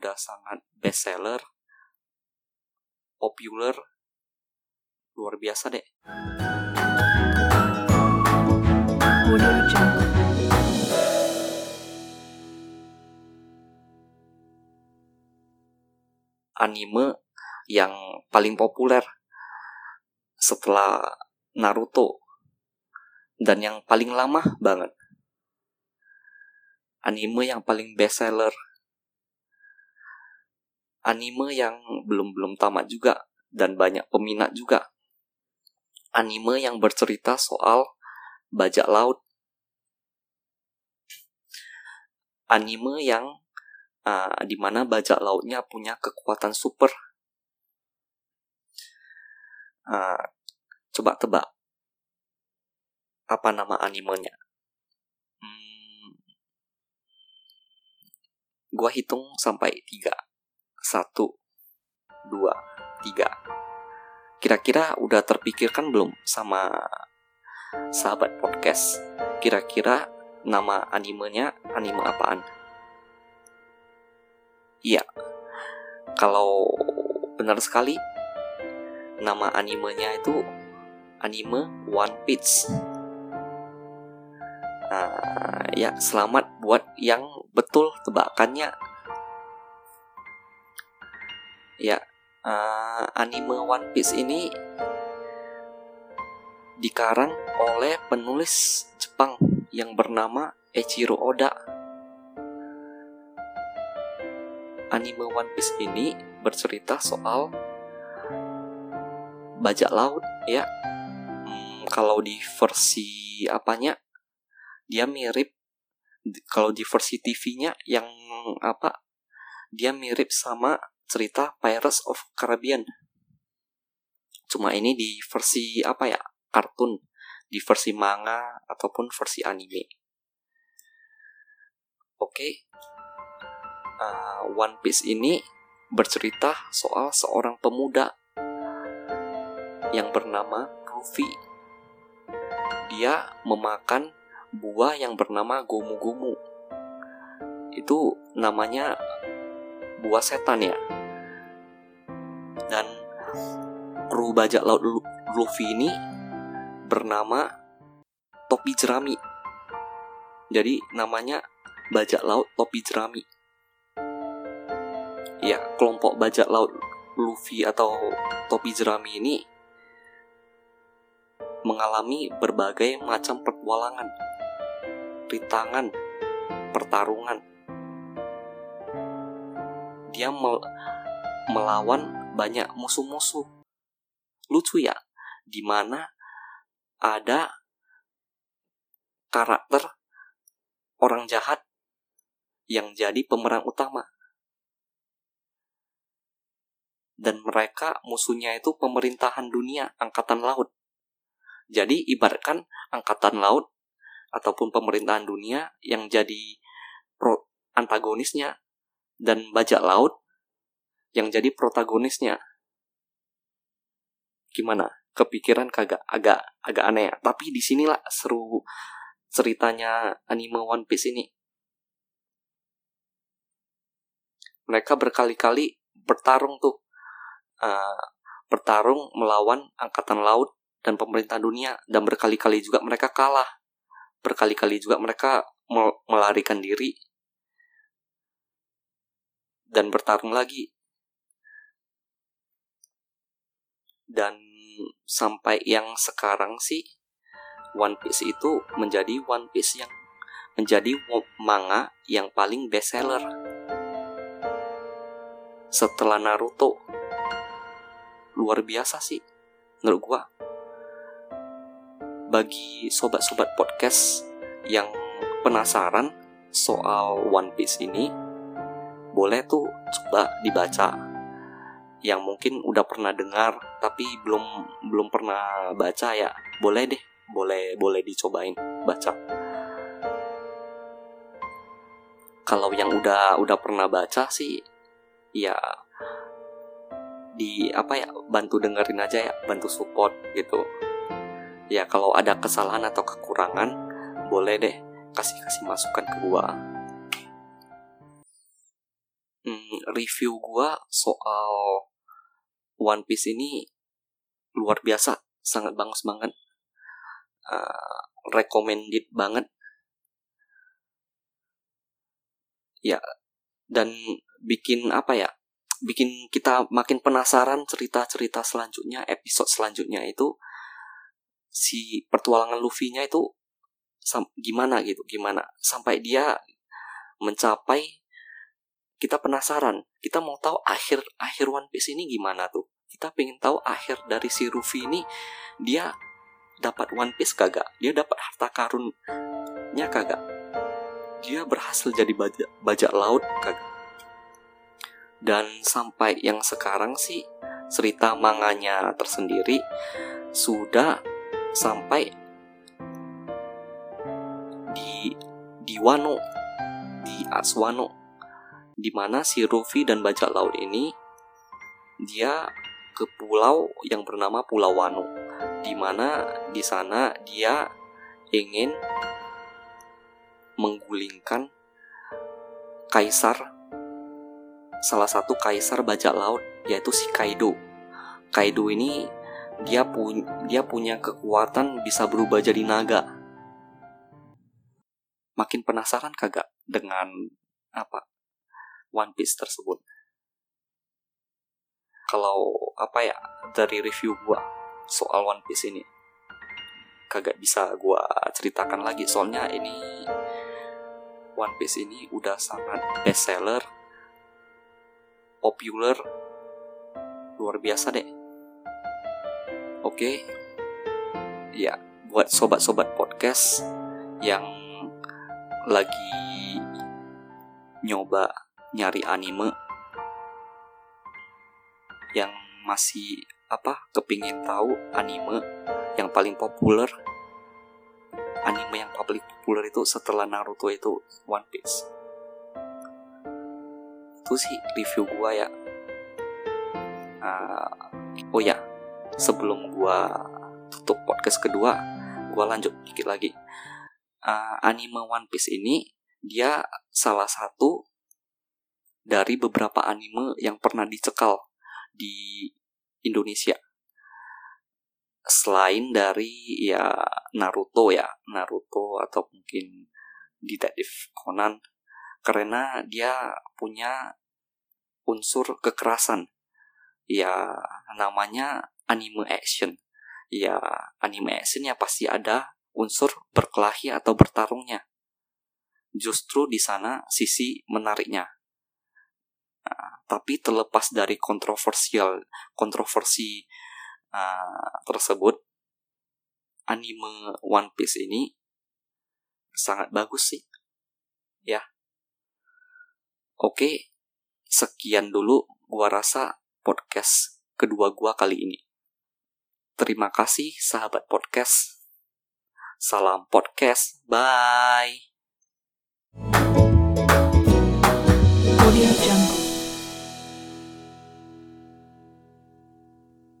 udah sangat bestseller, populer, luar biasa deh. Anime yang paling populer setelah Naruto dan yang paling lama banget. Anime yang paling bestseller. Anime yang belum-belum tamat juga dan banyak peminat juga. Anime yang bercerita soal bajak laut. Anime yang uh, di mana bajak lautnya punya kekuatan super. Uh, coba tebak apa nama animenya? Hmm, gua hitung sampai tiga. Satu, dua, tiga. Kira-kira udah terpikirkan belum sama sahabat podcast? Kira-kira nama animenya anime apaan? Iya, kalau benar sekali, nama animenya itu anime One Piece. Nah, ya selamat buat yang betul tebakannya. Ya, uh, anime One Piece ini dikarang oleh penulis Jepang yang bernama Eiichiro Oda. Anime One Piece ini bercerita soal bajak laut ya. Hmm, kalau di versi apanya dia mirip kalau di versi TV-nya yang apa dia mirip sama cerita Pirates of Caribbean. Cuma ini di versi apa ya? kartun, di versi manga ataupun versi anime. Oke. Okay. Uh, One Piece ini bercerita soal seorang pemuda yang bernama Luffy. Dia memakan buah yang bernama gomu-gomu. Itu namanya buah setan ya. Dan kru bajak laut Luffy ini bernama Topi Jerami. Jadi namanya bajak laut Topi Jerami. Ya, kelompok bajak laut Luffy atau Topi Jerami ini mengalami berbagai macam pertualangan, rintangan, pertarungan. Dia mel melawan banyak musuh-musuh. Lucu ya, di mana ada karakter orang jahat yang jadi pemeran utama. Dan mereka musuhnya itu pemerintahan dunia, angkatan laut. Jadi ibaratkan angkatan laut ataupun pemerintahan dunia yang jadi pro antagonisnya dan bajak laut yang jadi protagonisnya. Gimana? Kepikiran kagak agak agak aneh ya. Tapi di sinilah seru ceritanya anime One Piece ini. Mereka berkali-kali bertarung tuh. Uh, bertarung melawan angkatan laut dan pemerintah dunia dan berkali-kali juga mereka kalah. Berkali-kali juga mereka melarikan diri dan bertarung lagi. Dan sampai yang sekarang sih One Piece itu menjadi One Piece yang menjadi manga yang paling bestseller. Setelah Naruto. Luar biasa sih menurut gua. Bagi sobat-sobat podcast yang penasaran soal One Piece ini boleh tuh coba dibaca yang mungkin udah pernah dengar tapi belum belum pernah baca ya. Boleh deh boleh boleh dicobain baca. Kalau yang udah udah pernah baca sih ya di apa ya bantu dengerin aja ya bantu support gitu. Ya kalau ada kesalahan atau kekurangan boleh deh kasih kasih masukan ke gua. Hmm, review gua soal One Piece ini luar biasa, sangat bagus banget. Uh, recommended banget. Ya, dan bikin apa ya? Bikin kita makin penasaran cerita-cerita selanjutnya, episode selanjutnya itu si pertualangan Luffy-nya itu gimana gitu, gimana sampai dia mencapai kita penasaran kita mau tahu akhir akhir One Piece ini gimana tuh kita pengen tahu akhir dari si Luffy ini dia dapat One Piece kagak? Dia dapat harta karunnya kagak? Dia berhasil jadi bajak bajak laut kagak? Dan sampai yang sekarang sih cerita manganya tersendiri sudah sampai di di Wano di Aswano di mana si Ruffy dan bajak laut ini dia ke pulau yang bernama Pulau Wano di mana di sana dia ingin menggulingkan kaisar salah satu kaisar bajak laut yaitu si Kaido. Kaido ini dia punya dia punya kekuatan bisa berubah jadi naga. Makin penasaran kagak dengan apa One Piece tersebut. Kalau apa ya dari review gua soal One Piece ini kagak bisa gua ceritakan lagi soalnya ini One Piece ini udah sangat best seller, populer, luar biasa deh. Oke, ya buat sobat-sobat podcast yang lagi nyoba nyari anime yang masih apa kepingin tahu anime yang paling populer. Anime yang paling populer itu setelah Naruto itu One Piece. Itu sih review gua ya. Uh, oh ya sebelum gua tutup podcast kedua gua lanjut dikit lagi. Uh, anime One Piece ini dia salah satu dari beberapa anime yang pernah dicekal di Indonesia. Selain dari ya Naruto ya, Naruto atau mungkin Detektif Conan karena dia punya unsur kekerasan. Ya namanya anime action. Ya anime action ya pasti ada unsur berkelahi atau bertarungnya. Justru di sana sisi menariknya tapi terlepas dari kontroversial kontroversi uh, tersebut anime One Piece ini sangat bagus sih. Ya. Oke sekian dulu gua rasa podcast kedua gua kali ini. Terima kasih sahabat podcast. Salam podcast. Bye. Audio Jungle.